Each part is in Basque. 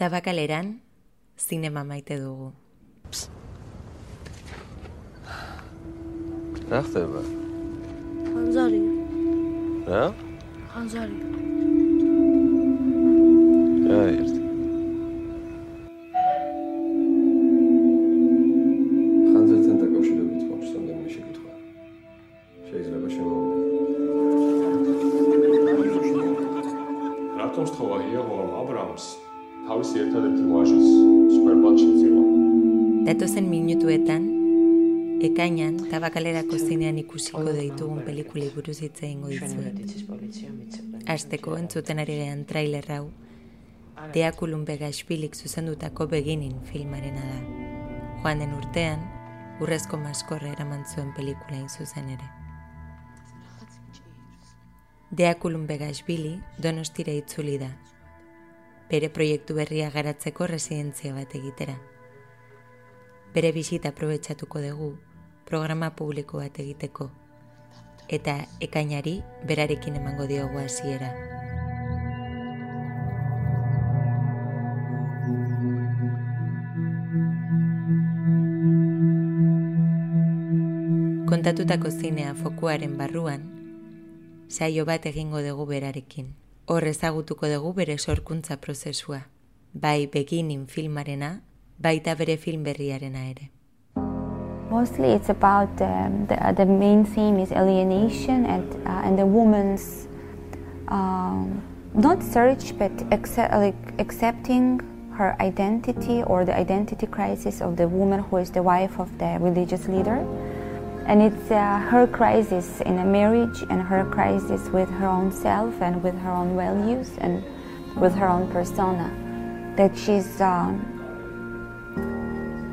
Tabakaleran, zinema maite dugu. Achter ba. Hanzari, Ja? Hanzari. Ja. Tabakalerako zinean ikusiko ditugun pelikuli buruz hitz egingo dizuet. Azteko entzuten ari gehan trailer hau, Deakulun Begaxbilik zuzendutako beginin filmarena da. Joan den urtean, urrezko maskorra eraman zuen pelikula zuzen ere. Deakulun Begaxbili donostira itzuli da. Bere proiektu berria garatzeko residentzia bat egitera. Bere bisita aprobetxatuko dugu programa publiko bat egiteko. Eta ekainari berarekin emango diogu hasiera. Kontatutako zinea fokuaren barruan, saio bat egingo dugu berarekin. Hor ezagutuko dugu bere sorkuntza prozesua, bai beginin filmarena, baita bere film berriarena ere. Mostly it's about um, the, the main theme is alienation and, uh, and the woman's um, not search but accept, like accepting her identity or the identity crisis of the woman who is the wife of the religious leader. And it's uh, her crisis in a marriage and her crisis with her own self and with her own values and with her own persona. That she's um,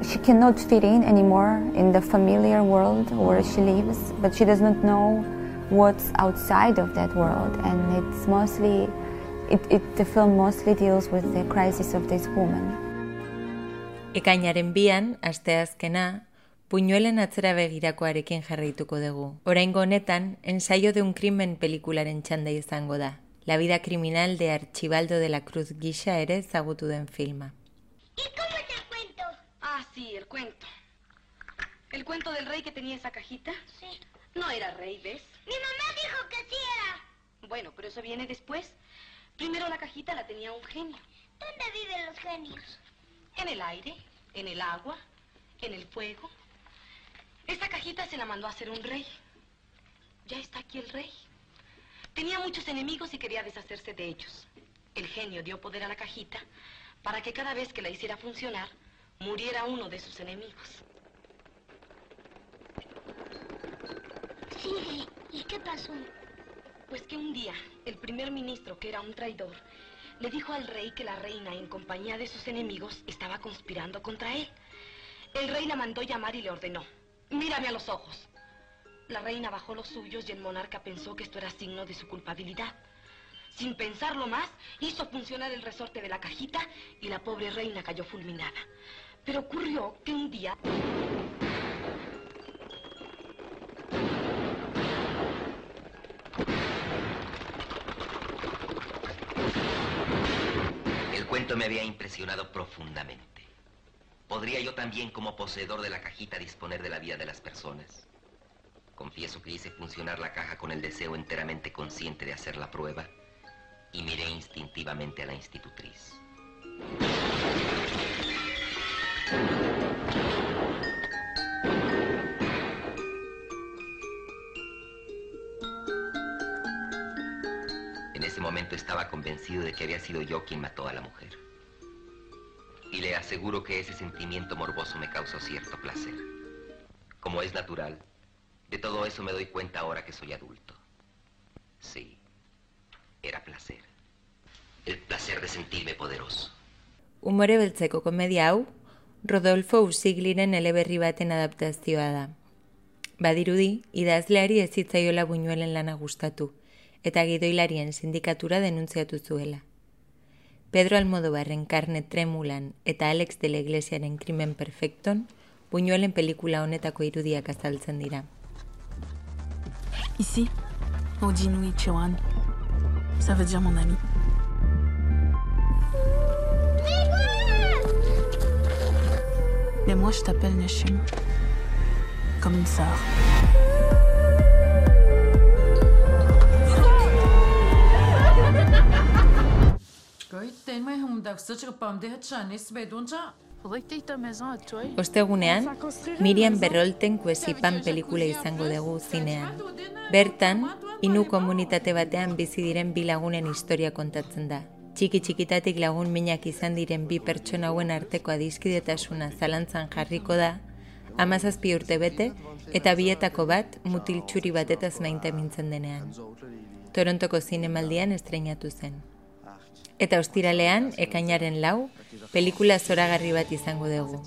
she cannot fit in anymore in the familiar world where she lives, but she does not know what's outside of that world. And it's mostly, it, it, the film mostly deals with the crisis of this woman. Ekainaren bian, asteazkena, puñuelen atzera begirakoarekin jarraituko dugu. Oraingo honetan, ensaio de un crimen pelikularen txanda izango da. La vida criminal de Archibaldo de la Cruz gisa ere ezagutu den filma. ¿Y Ah, sí, el cuento. ¿El cuento del rey que tenía esa cajita? Sí. No era rey, ¿ves? Mi mamá dijo que sí era. Bueno, pero eso viene después. Primero la cajita la tenía un genio. ¿Dónde viven los genios? En el aire, en el agua, en el fuego. Esta cajita se la mandó a hacer un rey. Ya está aquí el rey. Tenía muchos enemigos y quería deshacerse de ellos. El genio dio poder a la cajita para que cada vez que la hiciera funcionar, muriera uno de sus enemigos. Sí. ¿Y qué pasó? Pues que un día el primer ministro, que era un traidor, le dijo al rey que la reina, en compañía de sus enemigos, estaba conspirando contra él. El rey la mandó llamar y le ordenó, mírame a los ojos. La reina bajó los suyos y el monarca pensó que esto era signo de su culpabilidad. Sin pensarlo más, hizo funcionar el resorte de la cajita y la pobre reina cayó fulminada. Pero ocurrió que un día... El cuento me había impresionado profundamente. ¿Podría yo también, como poseedor de la cajita, disponer de la vida de las personas? Confieso que hice funcionar la caja con el deseo enteramente consciente de hacer la prueba y miré instintivamente a la institutriz. En ese momento estaba convencido de que había sido yo quien mató a la mujer. Y le aseguro que ese sentimiento morboso me causó cierto placer. Como es natural, de todo eso me doy cuenta ahora que soy adulto. Sí, era placer. El placer de sentirme poderoso. Umore beltzeko komedia hau, Rodolfo Usigliren eleberri baten adaptazioa da. Badirudi, idazleari ez zitzaiola buñuelen lana gustatu, eta gidoilarien sindikatura denuntziatu zuela. Pedro Almodóvarren karne tremulan eta Alex de la Iglesiaren krimen perfekton, buñuelen pelikula honetako irudiak azaltzen dira. Ici, au Jinui Chewan. Ça veut dire mon ami. Mais moi, je t'appelle Neshim. Comme une sœur. Ostegunean, Miriam Berrolten kuesipan pelikula izango dugu zinean. Bertan, inu komunitate batean bizi diren bi lagunen historia kontatzen da. Txiki txikitatik lagun minak izan diren bi pertsona hauen arteko adiskidetasuna zalantzan jarriko da, amazazpi urte bete eta bietako bat mutil txuri batetaz mainte mintzen denean. Torontoko zinemaldian estreinatu zen. Eta ostiralean, ekainaren lau, pelikula zoragarri bat izango dugu.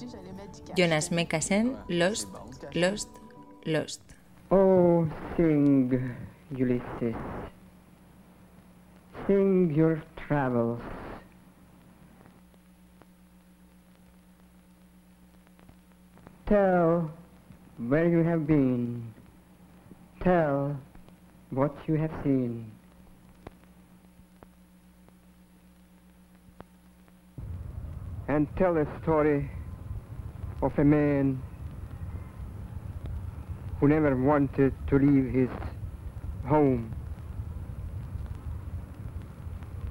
Jonas Mekasen, Lost, Lost, Lost. Oh, sing, Ulysses. Sing your travels. Tell where you have been. Tell what you have seen. And tell a story of a man who never wanted to leave his home,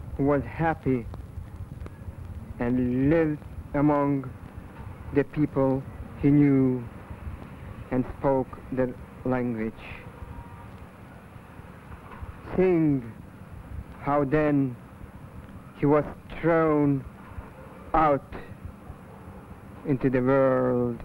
who was happy and lived among the people he knew and spoke the language. Sing how then he was thrown out into the world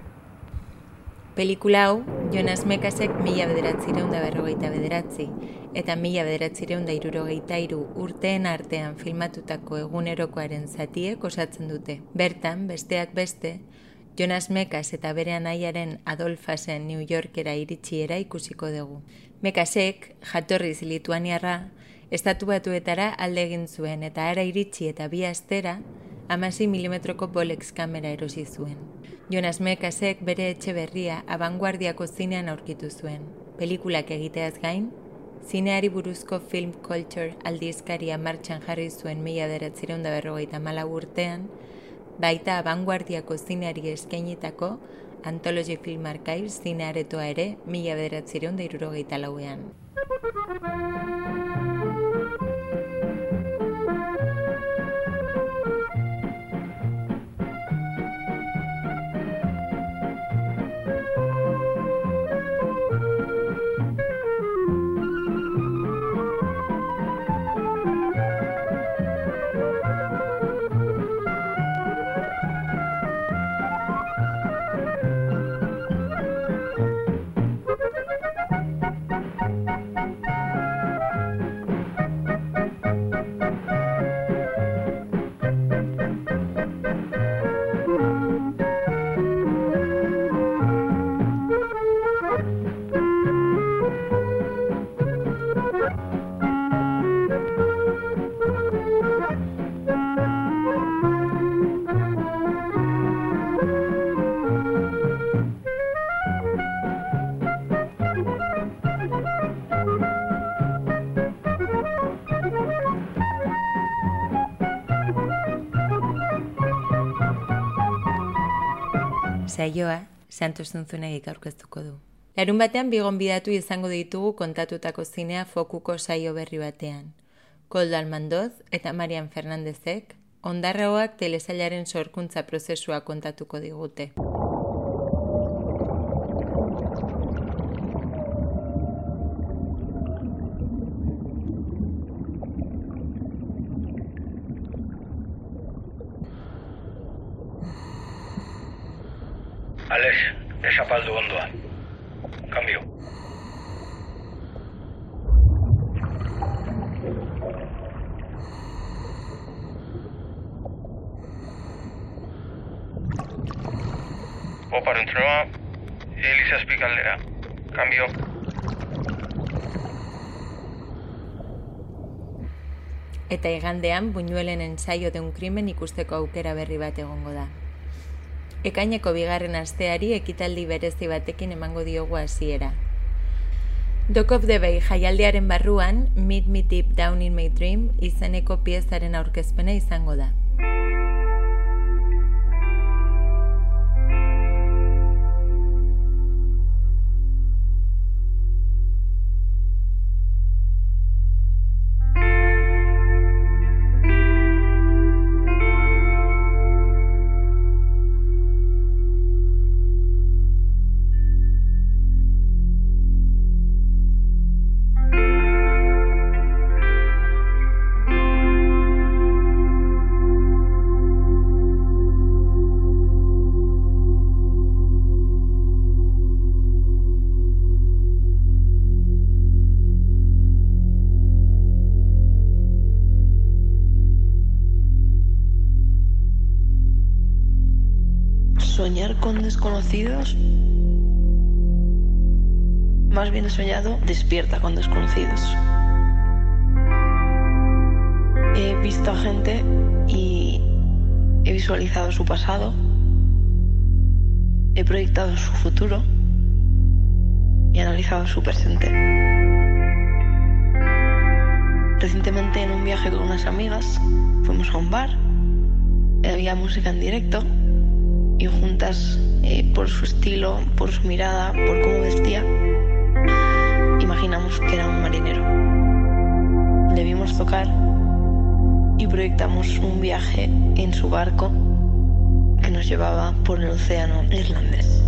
Pelikula hau, Jonas Mekasek mila bederatzireun da berrogeita bederatzi, eta mila bederatzireun da irurogeita iru urteen artean filmatutako egunerokoaren zatiek osatzen dute. Bertan, besteak beste, Jonas Mekas eta bere anaiaren Adolfasen New Yorkera iritsiera ikusiko dugu. Mekasek, jatorriz lituaniarra, estatu batuetara alde egin zuen eta ara iritsi eta bi astera, amasi milimetroko Bolex kamera erosi zuen. Jonas Mekasek bere etxe berria abanguardiako zinean aurkitu zuen. Pelikulak egiteaz gain, zineari buruzko film culture aldizkaria martxan jarri zuen mila deratzireun da berrogeita malau urtean, baita abanguardiako zineari eskainitako Anthology Film Archives zinearetoa ere mila bederatzireun da irurogeita lauean. Saioa Santos Zunzunegik aurkeztuko du. Larun batean bigon bidatu izango ditugu kontatutako zinea fokuko saio berri batean. Koldo Almandoz eta Marian Fernandezek ondarraoak telesailaren sorkuntza prozesua kontatuko digute. Alex, esapaldu ondoa. Kambio. Oparo entrenoa, Elisa Espikaldera. Kambio. Eta igandean, buñuelen ensaio de un krimen ikusteko aukera berri bat egongo da. Ekaineko bigarren asteari ekitaldi berezi batekin emango diogu hasiera. Dock of the Bay jaialdiaren barruan, Meet Me Deep Down in My Dream izeneko piezaren aurkezpena izango da. Con desconocidos. Más bien he soñado despierta con desconocidos. He visto a gente y he visualizado su pasado. He proyectado su futuro y analizado su presente. Recientemente en un viaje con unas amigas fuimos a un bar, había música en directo y juntas, eh, por su estilo, por su mirada, por cómo vestía, imaginamos que era un marinero. Le vimos tocar y proyectamos un viaje en su barco que nos llevaba por el océano irlandés.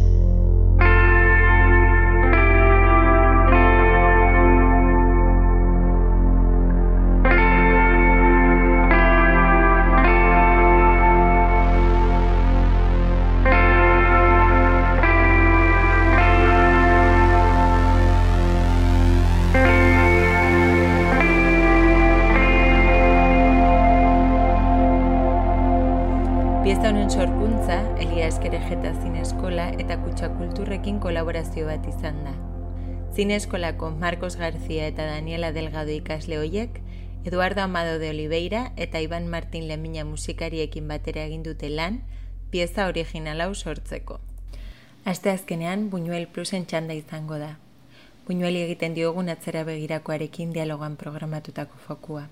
Kolaborazio bat izan da. Zineskolako Marcos García eta Daniela Delgado ikasle hoiek, Eduardo Amado de Oliveira eta Iban Martin Lemina musikariekin batera egin dute lan, pieza original hau sortzeko. Aste azkenean, Buñuel Plusen txanda izango da. Buñueli egiten diogun atzera begirakoarekin dialogan programatutako fokua.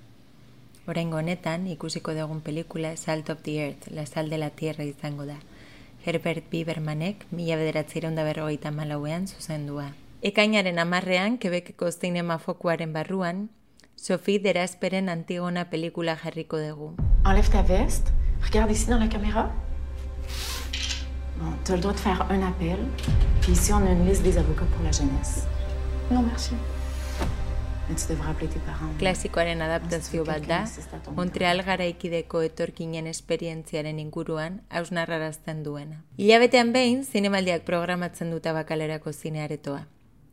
Oraingo honetan ikusiko dugun pelikula Salt of the Earth, La Sal de la Tierra izango da. Herbert Bibermanek mila bederatzireun da berrogeita malauean zuzendua. Ekainaren amarrean, Quebeceko zinema fokuaren barruan, Sophie Derasperen Antigona pelikula jarriko dugu. Enlève ta veste, regarde ici dans la caméra. Bon, tu as le droit de faire un appel, puis ici on a une liste des avocats pour la jeunesse. Non, merci. Klasikoaren adaptazio bat da, Montreal garaikideko etorkinen esperientziaren inguruan hausnarrarazten duena. Hilabetean behin, zinemaldiak programatzen duta bakalerako zinearetoa.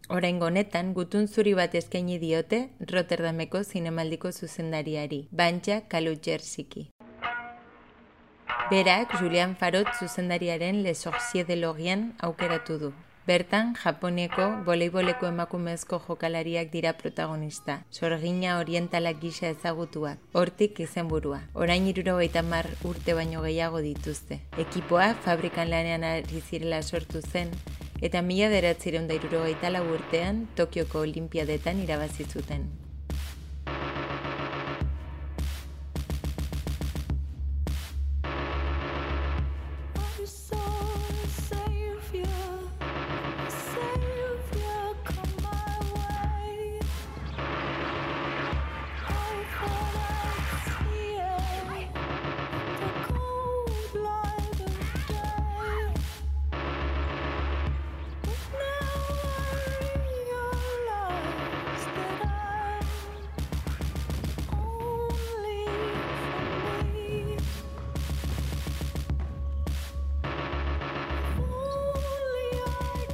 Oraingo honetan, gutun zuri bat eskaini diote Rotterdameko zinemaldiko zuzendariari, Bantja Kalutjersiki. Berak, Julian Farot zuzendariaren Le Sorcier de Lorient aukeratu du. Bertan, Japonieko voleiboleko emakumezko jokalariak dira protagonista, sorgina orientalak gisa ezagutuak, hortik izenburua. Orain irurogeita mar urte baino gehiago dituzte. Ekipoa fabrikan lanean ari zirela sortu zen, eta mila deratzireun da irurogeita lau urtean Tokioko Olimpiadetan irabazi zuten.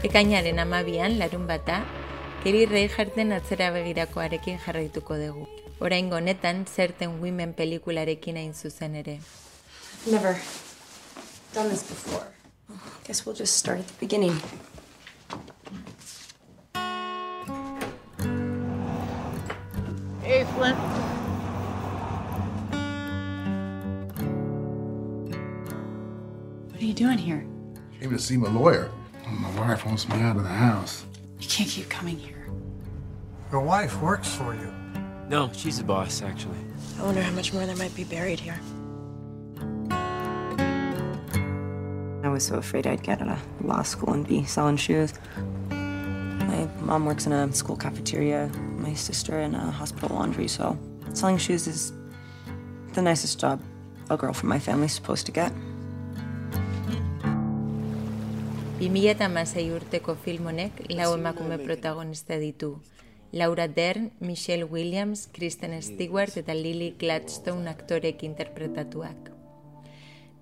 Ekainaren amabian, larun bata, Keri Reijarten atzera begirakoarekin jarraituko dugu. Oraingo honetan, Certain Women pelikularekin hain zuzen ere. Never done this before. Guess we'll just start at the beginning. Hey, Flint. What are you doing here? Came to see my lawyer. My wife wants me out of the house. You can't keep coming here. Your wife works for you. No, she's the boss, actually. I wonder how much more there might be buried here. I was so afraid I'd get out of law school and be selling shoes. My mom works in a school cafeteria, my sister in a hospital laundry, so selling shoes is the nicest job a girl from my family's supposed to get. 2006 urteko film honek lau emakume protagonista ditu. Laura Dern, Michelle Williams, Kristen Stewart eta Lily Gladstone aktorek interpretatuak.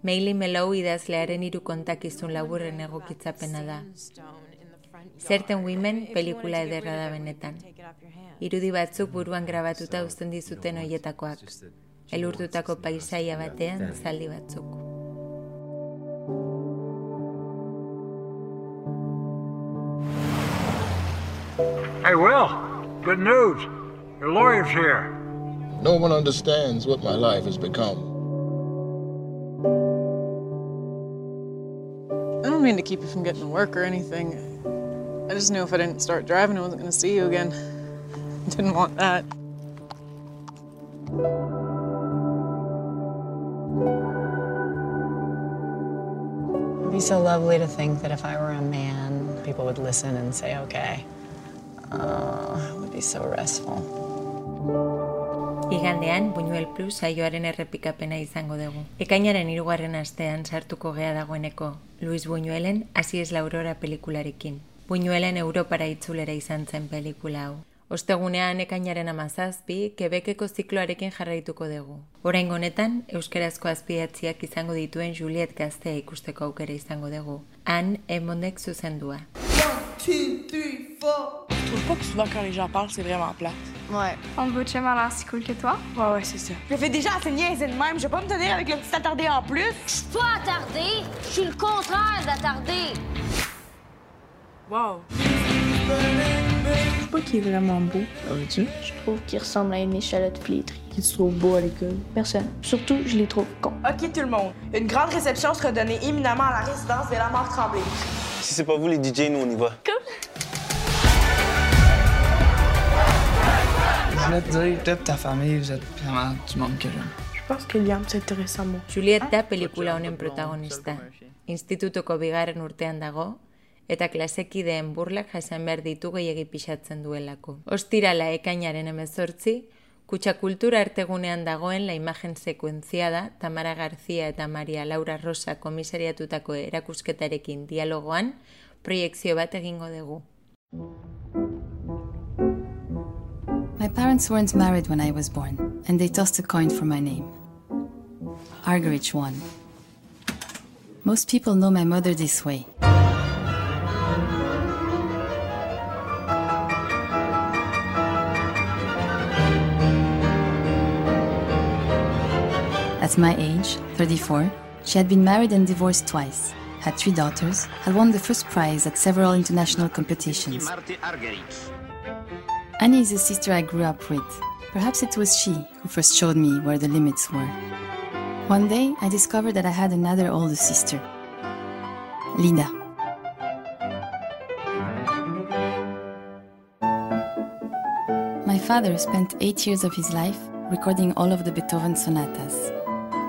Meili Melou idazlearen hiru kontakizun laburren egokitzapena da. Certain Women pelikula ederra da benetan. Irudi batzuk buruan grabatuta uzten dizuten hoietakoak. Elurtutako paisaia batean zaldi batzuk. Hey, Will, good news. Your lawyer's here. No one understands what my life has become. I don't mean to keep you from getting to work or anything. I just knew if I didn't start driving, I wasn't going to see you again. Didn't want that. It'd be so lovely to think that if I were a man, people would listen and say, okay. It would be so restful. Igandean, Buñuel Plus saioaren errepikapena izango dugu. Ekainaren hirugarren astean sartuko gea dagoeneko Luis Buñuelen Hasi ez la aurora pelikularekin. Buñuelen Europara itzulera izan zen pelikula hau. Ostegunean ekainaren amazazpi, Quebekeko zikloarekin jarraituko dugu. Orain honetan, euskerazko azpidatziak izango dituen Juliet Gaztea ikusteko aukera izango dugu. Han, emondek zuzendua. Tu trouves pas que souvent quand les gens parlent, c'est vraiment plate? Ouais. On veut a l'air si cool que toi? Ouais, ouais, c'est ça. Je fais déjà assez niaiser de même. Je vais pas me tenir avec le petit attardé en plus. Je suis pas attardé. Je suis le contraire d'attardé. Wow. Je trouve pas qu'il est vraiment beau. tu Je trouve qu'il ressemble à une échalote flétrie. Qui se trouve beau à l'école? Personne. Surtout, je les trouve cons. OK, tout le monde. Une grande réception sera donnée éminemment à la résidence de la mort tremblée. Si c'est pas vous les DJ, nous on y va. Cool. Je voulais te dire, et ta famille, vous êtes vraiment du monde que j'aime. Je pense que Liam s'intéresse à moi. Juliet da pelikula honen protagonista. Institutuko bigarren urtean dago, eta klasekideen burlak jasan behar ditu gehiagi pixatzen duelako. Ostirala ekainaren emezortzi, Kutsa kultura artegunean dagoen la imagen sekuentziada Tamara García eta Maria Laura Rosa komisariatutako erakusketarekin dialogoan proiekzio bat egingo dugu. My parents weren't married when I was born, and they tossed a coin for my name. Argerich won. Most people know my mother this way. At my age, 34, she had been married and divorced twice, had three daughters, had won the first prize at several international competitions. Annie is a sister I grew up with. Perhaps it was she who first showed me where the limits were. One day, I discovered that I had another older sister, Lida. My father spent eight years of his life recording all of the Beethoven sonatas.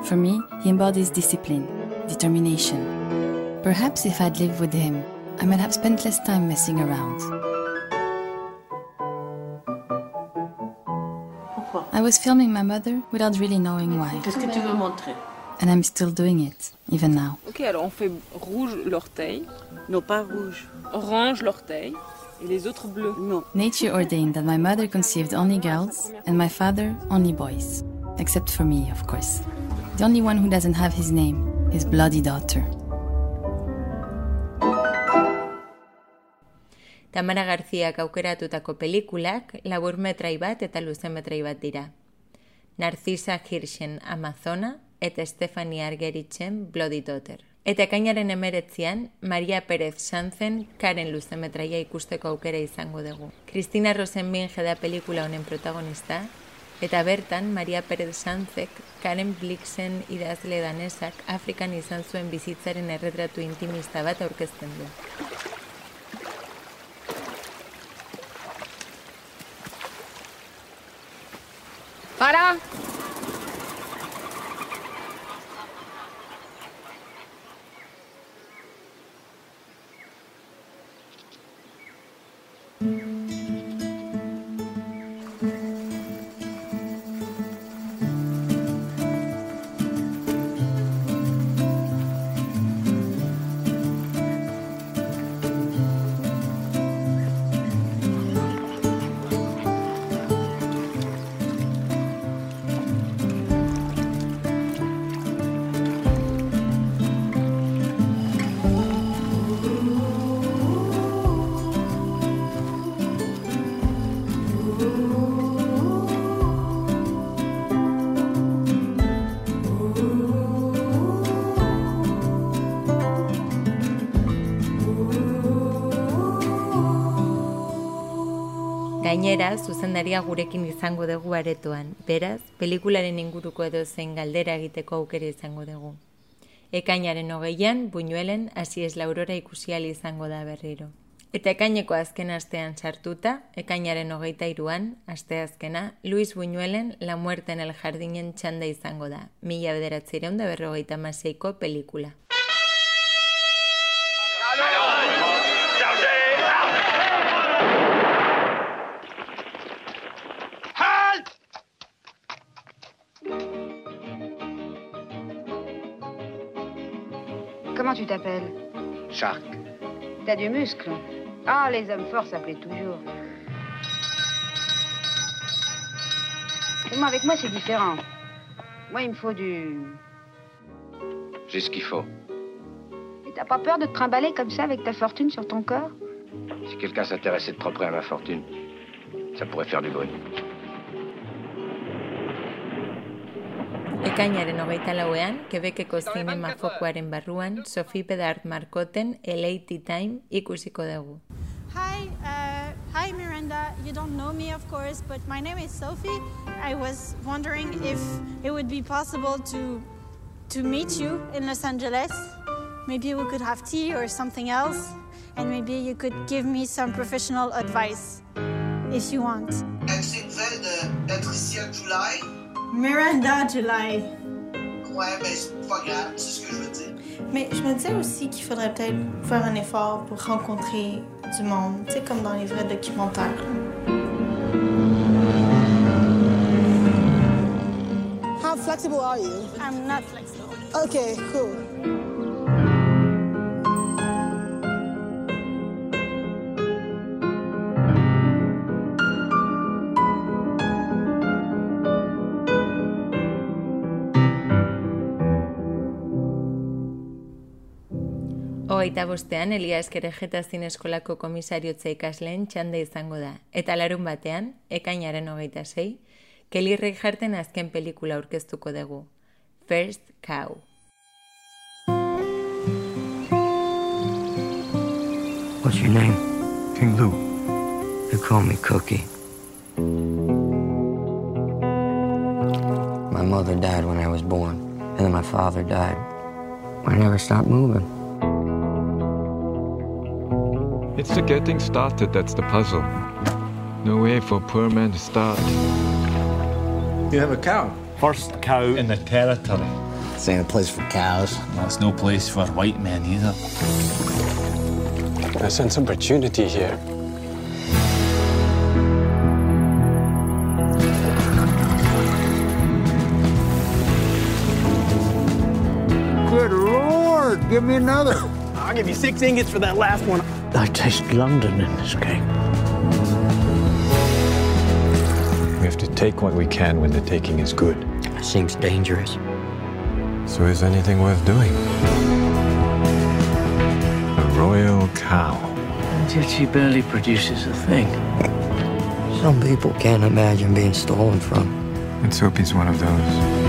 For me, he embodies discipline, determination. Perhaps if I'd lived with him, I might have spent less time messing around. Was filming my mother without really knowing why. Qu'est-ce que tu veux montrer? And I'm still doing it, even now. Ok, alors on fait rouge l'orteil. Non, pas rouge. Orange l'orteil. Et les autres bleus. Non. Nature ordained that my mother conceived only girls and my father only boys. Except for me, of course. The only one who doesn't have his name, his bloody daughter. Tamara Garziak aukeratutako pelikulak laburmetrai bat eta luzemetrai bat dira. Narcisa Hirschen Amazona eta Stefani Argeritzen Bloody Daughter. Eta ekainaren emeretzian, Maria Perez Sanzen Karen luzemetraia ikusteko aukera izango dugu. Kristina Rosenbinge da pelikula honen protagonista, eta bertan Maria Perez Sanzek Karen Blixen idazle danesak Afrikan izan zuen bizitzaren erretratu intimista bat aurkezten du. Para! Gainera, zuzendaria gurekin izango dugu aretoan, beraz, pelikularen inguruko edo zein galdera egiteko aukera izango dugu. Ekainaren hogeian, buñuelen, hasi ez laurora ikusiali izango da berriro. Eta ekaineko azken astean sartuta, ekainaren hogeita iruan, aste azkena, Luis Buñuelen La Muerte en el Jardinen txanda izango da, mila bederatzireun da berrogeita maseiko pelikula. Tu t'appelles Shark. T'as du muscle Ah, les hommes forts s'appelaient toujours. Moi, avec moi, c'est différent. Moi, il me faut du... J'ai ce qu'il faut. Et t'as pas peur de te trimballer comme ça avec ta fortune sur ton corps? Si quelqu'un s'intéressait de trop près à ma fortune, ça pourrait faire du bruit. Ekainaren hogeita lauean, Quebeceko zinema fokuaren barruan, Sophie Pedard Markoten LA Tea Time ikusiko dugu. Hi, uh, hi Miranda. You don't know me, of course, but my name is Sophie. I was wondering if it would be possible to to meet you in Los Angeles. Maybe we could have tea or something else, and maybe you could give me some professional advice if you want. C'est nouvelle de Patricia July. Miranda July. Ouais, mais c'est pas grave, c'est ce que je veux dire. Mais je me disais aussi qu'il faudrait peut-être faire un effort pour rencontrer du monde, tu sais, comme dans les vrais documentaires. How flexible are you? I'm not flexible. Okay, cool. Hogeita bostean, Elia Eskerejeta Zineskolako komisariotza ikasleen txanda izango da. Eta larun batean, ekainaren hogeita sei, Kelly Reicharten azken pelikula aurkeztuko dugu. First Cow. What's your name? King Lou. They call me Cookie. My mother died when I was born, and then my father died. I never stopped moving. It's the getting started that's the puzzle. No way for a poor man to start. You have a cow. First cow in the territory. This ain't a place for cows. Well, it's no place for white men either. I sense opportunity here. Good Lord, give me another. I'll give you six ingots for that last one. I taste London in this cake. We have to take what we can when the taking is good. It Seems dangerous. So is anything worth doing? A royal cow. And yet she barely produces a thing. Some people can't imagine being stolen from. And Soapy's one of those.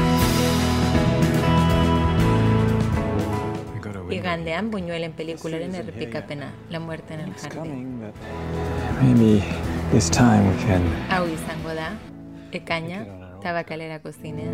Aldeán Buñuel en película en el Pena, La muerte en el jardín. Aui Sangodá, Ecaña, Tabacalera Cocinera.